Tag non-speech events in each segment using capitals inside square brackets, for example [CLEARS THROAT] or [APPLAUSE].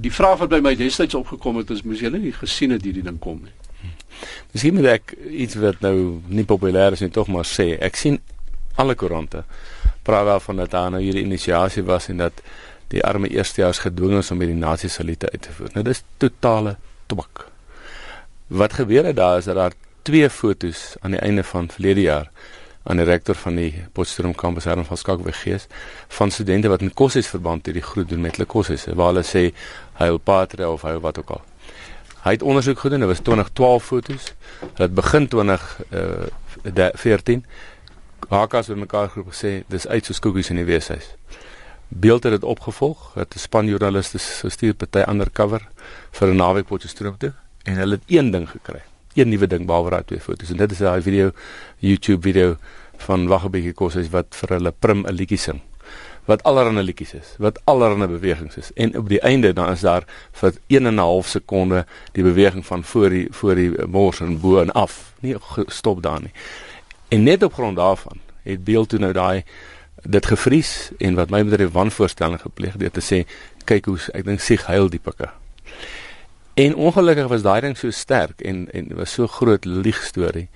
die vraag wat by my destyds opgekom het is moes julle nie gesien het hierdie ding kom nie. Miskien moet ek iets wat nou nie populêr is nie tog maar sê. Ek sien alle koerante praat wel van dat daar nou hierdie inisiasie was en dat die arme eerstejaars gedwing is om hierdie nasie salute uit te voer. Nou dis totale twak. Wat gebeur het daar is dat daar twee fotos aan die einde van verlede jaar aan die rektor van die Potchefstroom kampus Herman van Skalkwyk gees van studente wat in koshuis verband hierdie groet doen met hulle koshuis waar hulle sê heil patria of heil wat ook al. Hy het ondersoek gedoen, dit was 2012 fotos. Hulle het begin 2014 uh, Hakas het mekaar geroep gesê dis uit so skoekies in die weeshuis. Beeld het dit opgevolg, het 'n span joernaliste gestuur party undercover vir 'n naweek Potchefstroom toe en hulle het een ding gekry. Een nuwe ding behalwe daai twee foto's en dit is daai video YouTube video van wag 'n bietjie kos is wat vir hulle prim 'n liedjie sing wat allerlei liedjies is, wat allerlei bewegings is en op die einde dan is daar vir 1 en 'n half sekonde die beweging van voor die voor die mors en bo en af. Nie stop daar nie. En net op grond daarvan het beeld toe nou daai dit gevries en wat my betref wanvoorstelling gepleeg deur te sê kyk hoe ek dink sig heil die pikke. En ongelukkig was daai ding so sterk en en was so groot lieg storie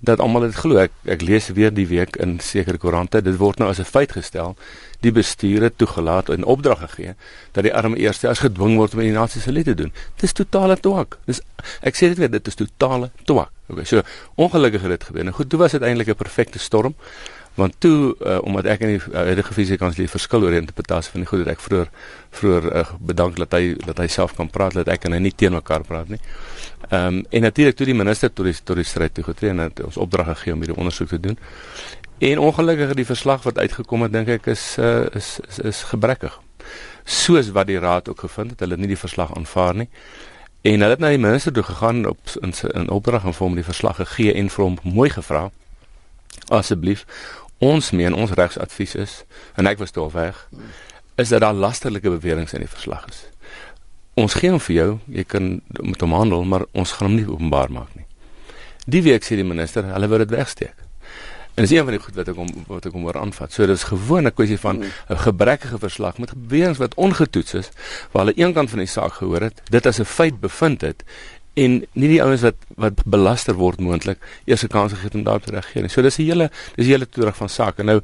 dat almal dit glo. Ek ek lees weer die week in sekere koerante, dit word nou as 'n feit gestel die bestuur het toegelaat en opdrag gegee dat die arme eerstejaars gedwing word om die nasie se lied te doen. Dis totale twak. Dis ek sê dit weer, dit is totale twak. Okay, so ongelukkig het dit gebeur. Nou goed, toe was dit eintlik 'n perfekte storm want toe uh, omdat ek in die uh, huidige fisiekanslie verskil oor interpretasie van die goed wat ek vroeër vroeër uh, bedank dat hy dat hy self kan praat dat ek en hy nie teen mekaar praat nie. Ehm um, en natuurlik toe die minister tot die tot die stryd toe getree en het ons opdrag gegee om hierdie ondersoek te doen. En ongelukkig die verslag wat uitgekom het dink ek is, uh, is is is gebrekkig. Soos wat die raad ook gevind het, hulle het nie die verslag aanvaar nie. En hulle het na die minister toe gegaan op in 'n opdrag en vir hom die verslag gegee en vir hom mooi gevra asseblief ons meen ons regsadvies is en ek was toe weg is dat daar lasterlike beweringe in die verslag is. Ons gee hom vir jou, jy kan met hom handel, maar ons gaan hom nie openbaar maak nie. Die week sê die minister, hulle wil dit wegsteek. En dis een van die goed wat ek hom wat ek hom oor aanvat. So dis gewoon 'n kwessie van 'n gebrekkige verslag met beweringe wat ongetoets is, waar hulle een kant van die saak gehoor het, dit as 'n feit bevind het en nie die ouens wat wat belaster word moontlik eerste kans gegee om daarop te reageer nie. So dis 'n hele dis 'n hele toerig van sake. Nou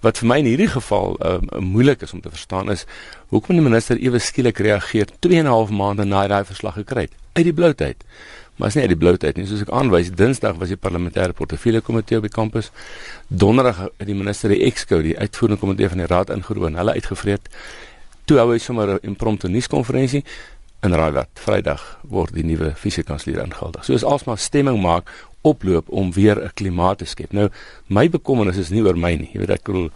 wat vir my in hierdie geval um, moeilik is om te verstaan is hoekom die minister ewe skielik reageer 2 en 'n half maande na daai verslag gekry het uit die bloutheid. Maar is nie uit die bloutheid nie. Soos ek aanwys, Dinsdag was die parlementêre portefeulje komitee op die kampus. Donderdag het die minister die exco, die uitvoerende komitee van die raad ingeroep en hulle uitgevreet. Toe hou hy sommer 'n impromptu nuuskonferensie in Raaiwat. Vrydag word die nuwe fisiekanselier ingehuldig. So is alsmaar stemming maak oploop om weer 'n klimaat te skep. Nou my bekommernis is nie oor my nie. Jy weet ek bedoel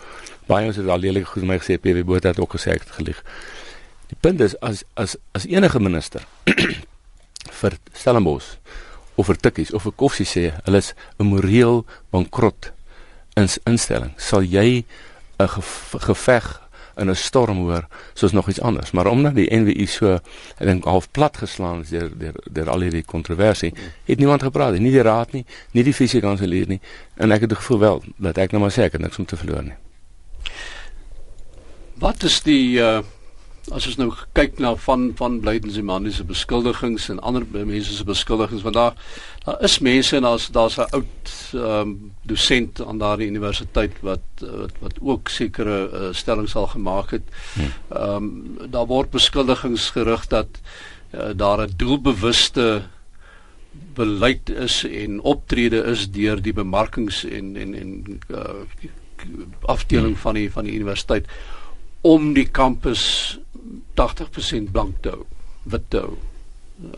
baie ons het al lelik goed my gesê PW Botha het ook gesê ek het gelieg. Die punt is as as as enige minister [CLEARS THROAT] vir Stellenbosch of vir Tikkies of vir Koffie sê hulle is 'n moreel bankrot in instelling, sal jy 'n geveg in 'n storm hoor soos nog iets anders. Maar omdat die NWI so ek dink half plat geslaan is deur deur deur al hierdie kontroversie het niemand gepraat nie. Die raad nie nie die fisiekanselier nie. En ek het die gevoel wel dat ek nou maar sê ek het niks om te verloor nie. Wat is die uh as ons nou kyk na van van Blydenseman se beskuldigings en ander mense se beskuldigings want daar daar is mense en daar's daar's 'n oud ehm um, dosent aan daardie universiteit wat wat wat ook sekere uh, stellings al gemaak het. Hmm. Ehm um, daar word beskuldigings gerig dat uh, daar 'n doelbewuste beleid is en optrede is deur die bemarkings en en en uh, afdeling hmm. van die van die universiteit om die kampus 80% blank te hou, wit te hou.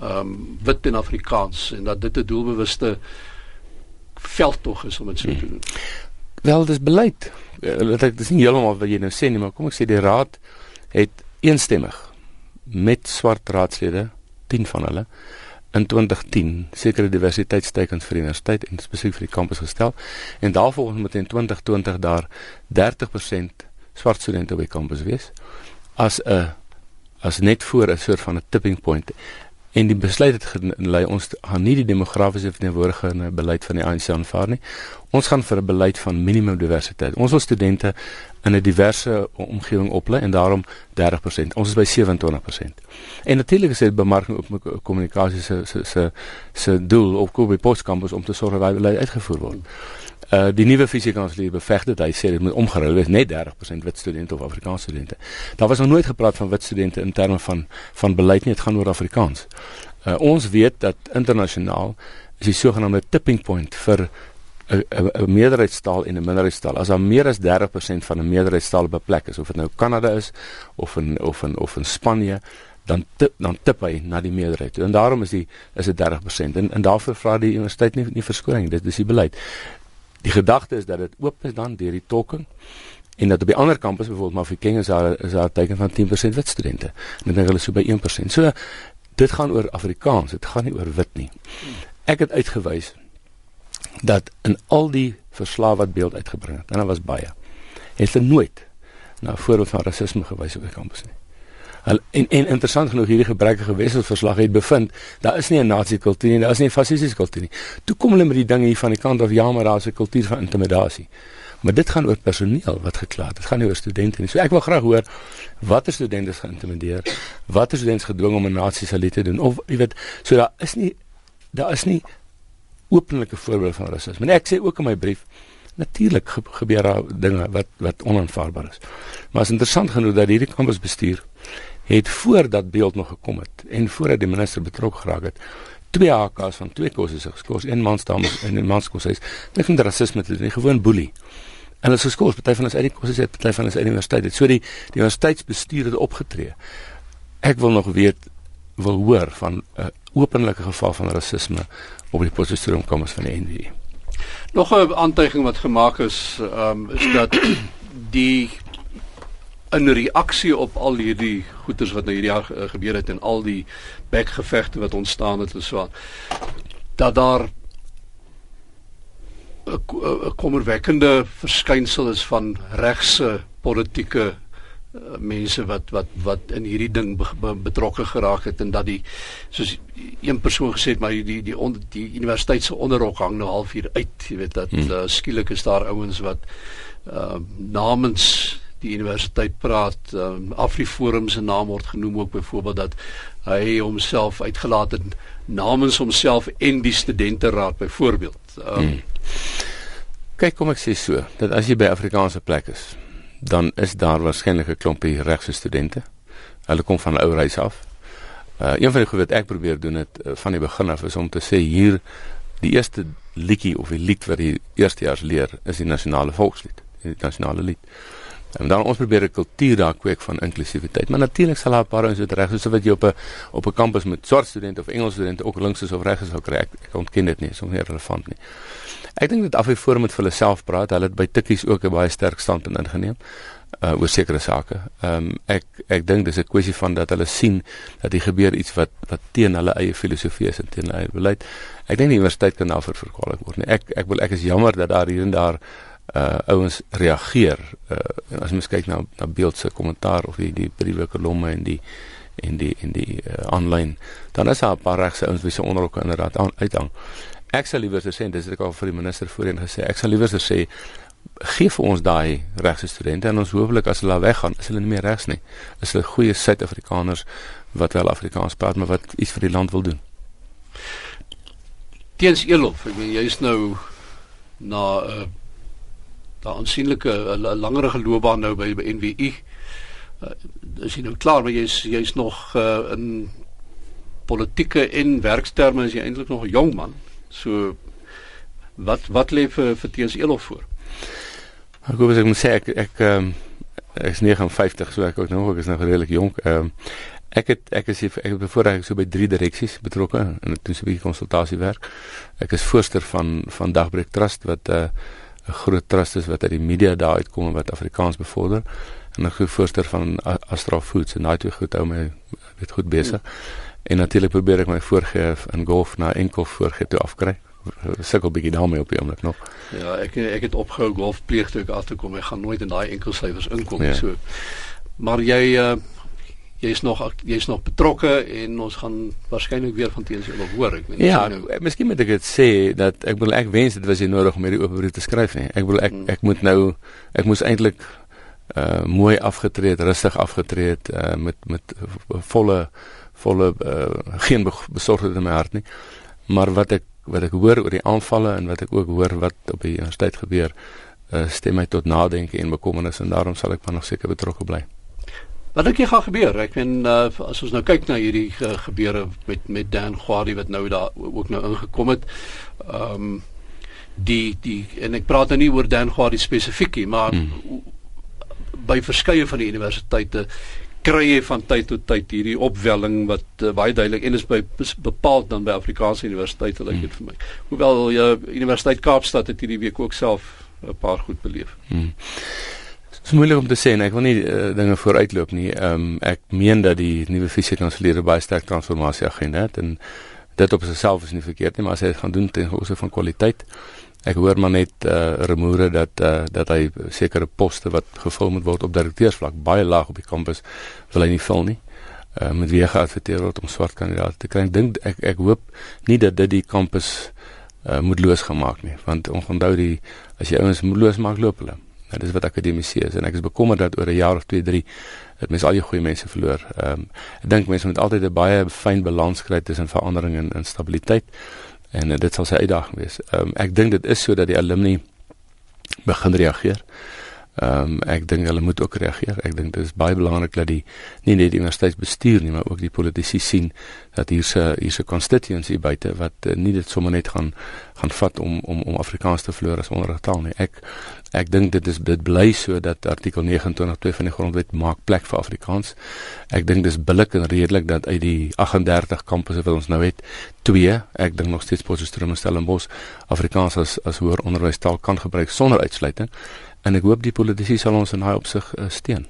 Ehm um, wit en Afrikaans en dat dit 'n doelbewuste veldtog is om dit so te doen. Wel, dis beleid. Dit ek dis nie heeltemal wat jy nou sê nie, maar kom ek sê die raad het eensstemmig met swart raadslede, 10 van hulle in 2010 sekere diversiteitsteikens vir die universiteit en spesifiek vir die kampus gestel en daarvolgens moet in 2020 daar 30% swart studente op die kampus wees as 'n as net voor 'n soort van 'n tipping point. En die besluit het gelei ons gaan nie die demografiese verteenwoordigende beleid van die ANC aanvaar nie. Ons gaan vir 'n beleid van minimum diversiteit. Ons wil studente in 'n diverse omgewing oplei en daarom 30%. Ons is by 27%. En natuurlik is dit bemarking op kommunikasie se se se se doel op Kobe Post Campus om te sorg dat beleid uitgevoer word. Uh die nuwe fisiekanselier beveg dit. Hy sê dit moet omgeruil wees net 30% wit studente of Afrikaanse studente. Daar was nog nooit gepraat van wit studente in terme van van beleid nie. Dit gaan oor Afrikaans. Uh ons weet dat internasionaal is die sogenaamde tipping point vir 'n 'n meerderheidstaal en 'n minderheidstaal. As daar meer as 30% van 'n meerderheidstaal beplek is, of dit nou Kanada is of in of in of in Spanje, dan tip, dan tip hy na die meerderheid. En daarom is die is dit 30% en en daarvoor vra die universiteit nie nie verskoning. Dit is die beleid. Die gedagte is dat dit oop is dan deur die tolking en dat op die ander kampus byvoorbeeld Mafeking is daar is daar teken van 10% wit studente. En dan hulle so by 1%. So dit gaan oor Afrikaans, dit gaan nie oor wit nie. Ek het uitgewys dat in al die verslae wat beeld uitgebring het, en daar was baie, het hulle nooit na 'n voorbeeld van rasisme gewys op die kampus nie. Hulle en, en interessant genoeg hierdie gebrekkige wisselsverslag het bevind, daar is nie 'n nasie kultuur nie, daar is nie 'n fasistiese kultuur nie. Toe kom hulle met die dinge hier van die kant af, ja, maar daar is 'n kultuur van intimidasie. Maar dit gaan oor personeel wat gekla het. Dit gaan nie oor studente nie. So ek wil graag hoor watter studente is geïntimideer, watter studente is gedwing om 'n nasie lied te doen of jy weet, so daar is nie daar is nie openlike voorbeeld van rasisme. En ek sê ook in my brief natuurlik ge gebeur daar dinge wat wat onaanvaarbaar is. Maar is interessant genoeg dat hierdie kampusbestuur het voordat beeld nog gekom het en voordat die minister betrokke geraak het twee HK's van twee kursusse geskort een man staan in 'n manskursus net van rasisme te doen gewoon boelie. En dit is geskort party van ons uit die kursusse het party van ons universiteit het so die die universiteitsbestuur het opgetree. Ek wil nog weet wil hoor van 'n uh, openlike geval van rasisme op die Potchefstroom kampus van die NWI. Nog 'n aantuiging wat gemaak is, um, is dat die in reaksie op al hierdie goeters wat nou hierdie jaar gebeur het en al die bekgevegte wat ontstaan het en so aan dat daar 'n kommerwekkende verskynsel is van regse politieke uh, mense wat wat wat in hierdie ding be, be, betrokke geraak het en dat die soos een persoon gesê het maar die die onder die universiteit se onderrok hang nou half hier uit jy weet dat hmm. uh, skielik is daar ouens wat uh, namens die universiteit praat um, Afriforum se naam word genoem ook byvoorbeeld dat hy homself uitgelaat het namens homself en die studenteraad byvoorbeeld um, hmm. kyk kom ek sê so dat as jy by Afrikaanse plek is dan is daar waarskynlik 'n klompie regse studente. Hulle kom van ou reis af. Uh een van die goed wat ek probeer doen het uh, van die begin af is om te sê hier die eerste liedjie of die lied wat die eerstejaars leer is die nasionale volkslied, die nasionale lied. En dan ons probeer 'n kultuur daar kweek van inklusiwiteit. Maar natuurlik sal daar 'n paar ouens wat reg is, so wat jy op 'n op 'n kampus met swart studente of Engelse studente ook links is of reg is sou kry. Ek, ek ontken dit nie, so nie relevant nie. Ek dink dat afwy voor met hulle self praat. Hulle het by tikkies ook 'n baie sterk standpunt ingeneem uh oor sekere sake. Ehm um, ek ek dink dis 'n kwessie van dat hulle sien dat hier gebeur iets wat wat teen hulle eie filosofie is en teen hulle beleid. Ek dink die universiteit kan daarvoor verkwalik word. Nee, ek ek wil ek is jammer dat daar hier en daar uh ouens reageer. Uh as mens kyk na na beeld se kommentaar of die die briewe kolomme en die en die en die uh, aanlyn, dan is daar 'n paar regse ouens wie se onderhoeke inderdaad uithang. Ek sal liewer sê dis ek al vir die minister voorheen gesê. Ek sal liewer sê gee vir ons daai regse studente en ons hooflik as hulle weggaan, is hulle nie meer regs nie. Is hulle goeie Suid-Afrikaners wat wel Afrikaans praat maar wat iets vir die land wil doen. Teens Elof, ek meen jy's nou na 'n uh, daai aansienlike uh, langerige loopbaan nou by, by NWU. Uh, is jy nou klaar, maar jy's jy's nog uh, in politieke en werksterme is jy eintlik nog 'n jong man. So wat wat lê vir vir Teens Elof voor? Ek gou ek moet sê ek ek um, is 59 so ek ook nog ek is nog redelik jonk. Ehm um, ek het ek is ek het bevoorreg so by drie direksies betrokke in 'n toesigbie konsultasiewerk. Ek is voorsteur van van Dagbreek Trust wat 'n uh, 'n groot trust is wat uit die media daar uitkom en wat Afrikaans bevorder en 'n groot voorsteur van Astra Foods en daai twee goed hou my weet goed besig. Hmm. En natuurlik probeer ek my voorgee in golf na enkel voorgee toe afkry. Sukkel bietjie daarmee op die oomblik nog. Ja, ek ek het opgehou golf pleeg toe ek af toe kom. Ek gaan nooit in daai enkel syfers inkom ja. so. Maar jy uh jy's nog jy's nog betrokke en ons gaan waarskynlik weer van teens julle hoor. Ek weet ja, nou. miskien moet ek dit sê dat ek wil ek wens dit was nie nodig om hierdie oop brief te skryf nie. Ek wil ek hmm. ek moet nou ek moes eintlik uh mooi afgetree het, rustig afgetree het uh met met volle volle uh, geen besorgdheid in my hart nie. Maar wat ek wat ek hoor oor die aanvalle en wat ek ook hoor wat op die universiteit gebeur, uh, stem my tot nadenke en bekommernis en daarom sal ek maar nog seker betrokke bly. Wat dink jy gaan gebeur? Ek meen uh, as ons nou kyk na hierdie uh, gebeure met met Dan Gwadi wat nou daar ook nou ingekom het. Ehm um, die die en ek praat nou nie oor Dan Gwadi spesifiek nie, maar hmm. by verskeie van die universiteite kry jy van tyd tot tyd hierdie opwelling wat uh, baie duidelik en is by bepaal dan by Afrikaanse universiteite lyk like dit vir my. Hoewel ja Universiteit Kaapstad het hierdie week ook self 'n paar goed beleef. Hmm. Dit is moeilik om te sê en ek wil nie uh, dinge vooruitloop nie. Ehm um, ek meen dat die nuwe fisiekanselier baie sterk transformasie agenda het en dit op sigself is nie verkeerd nie, maar as hy gaan doen ten opsigte van kwaliteit Ek hoor maar net eh uh, rumore dat eh uh, dat hy sekere poste wat gevul moet word op direkteursvlak baie laag op die kampus wil hy nie vul nie. Eh uh, met wie geadverteer word om swart kandidaate te kry. Ek dink ek ek hoop nie dat dit die kampus eh uh, moedeloos gemaak nie, want onthou die as jy ouens moedeloos maak loop hulle. Nou dis wat akademisie is en ek is bekommerd dat oor 'n jaar of 2, 3 dit mens al die goeie mense verloor. Ehm um, ek dink mense moet altyd 'n baie fyn balans kry tussen verandering en instabiliteit en uh, dit sal sy uitdaging wees. Ehm um, ek dink dit is sodat die alumni begin reageer. Ehm um, ek dink hulle moet ook reageer. Ek dink dit is baie belangrik dat die nie net die universiteitsbestuur nie, maar ook die politici sien dat hier se hier se constituency buite wat uh, nie dit sommer net gaan gaan vat om om om Afrikaans te verloor as onderrigtaal nie. Ek ek dink dit is dit bly so dat artikel 29.2 van die grondwet maak plek vir Afrikaans. Ek dink dis billik en redelik dat uit die 38 kampusse wat ons nou het, twee, ek dink nog steeds Potchefstroom en Stellenbosch Afrikaans as as hoër onderwystaal kan gebruik sonder uitsluiting en ek hoop die politici sal ons in daai opsig uh, steun.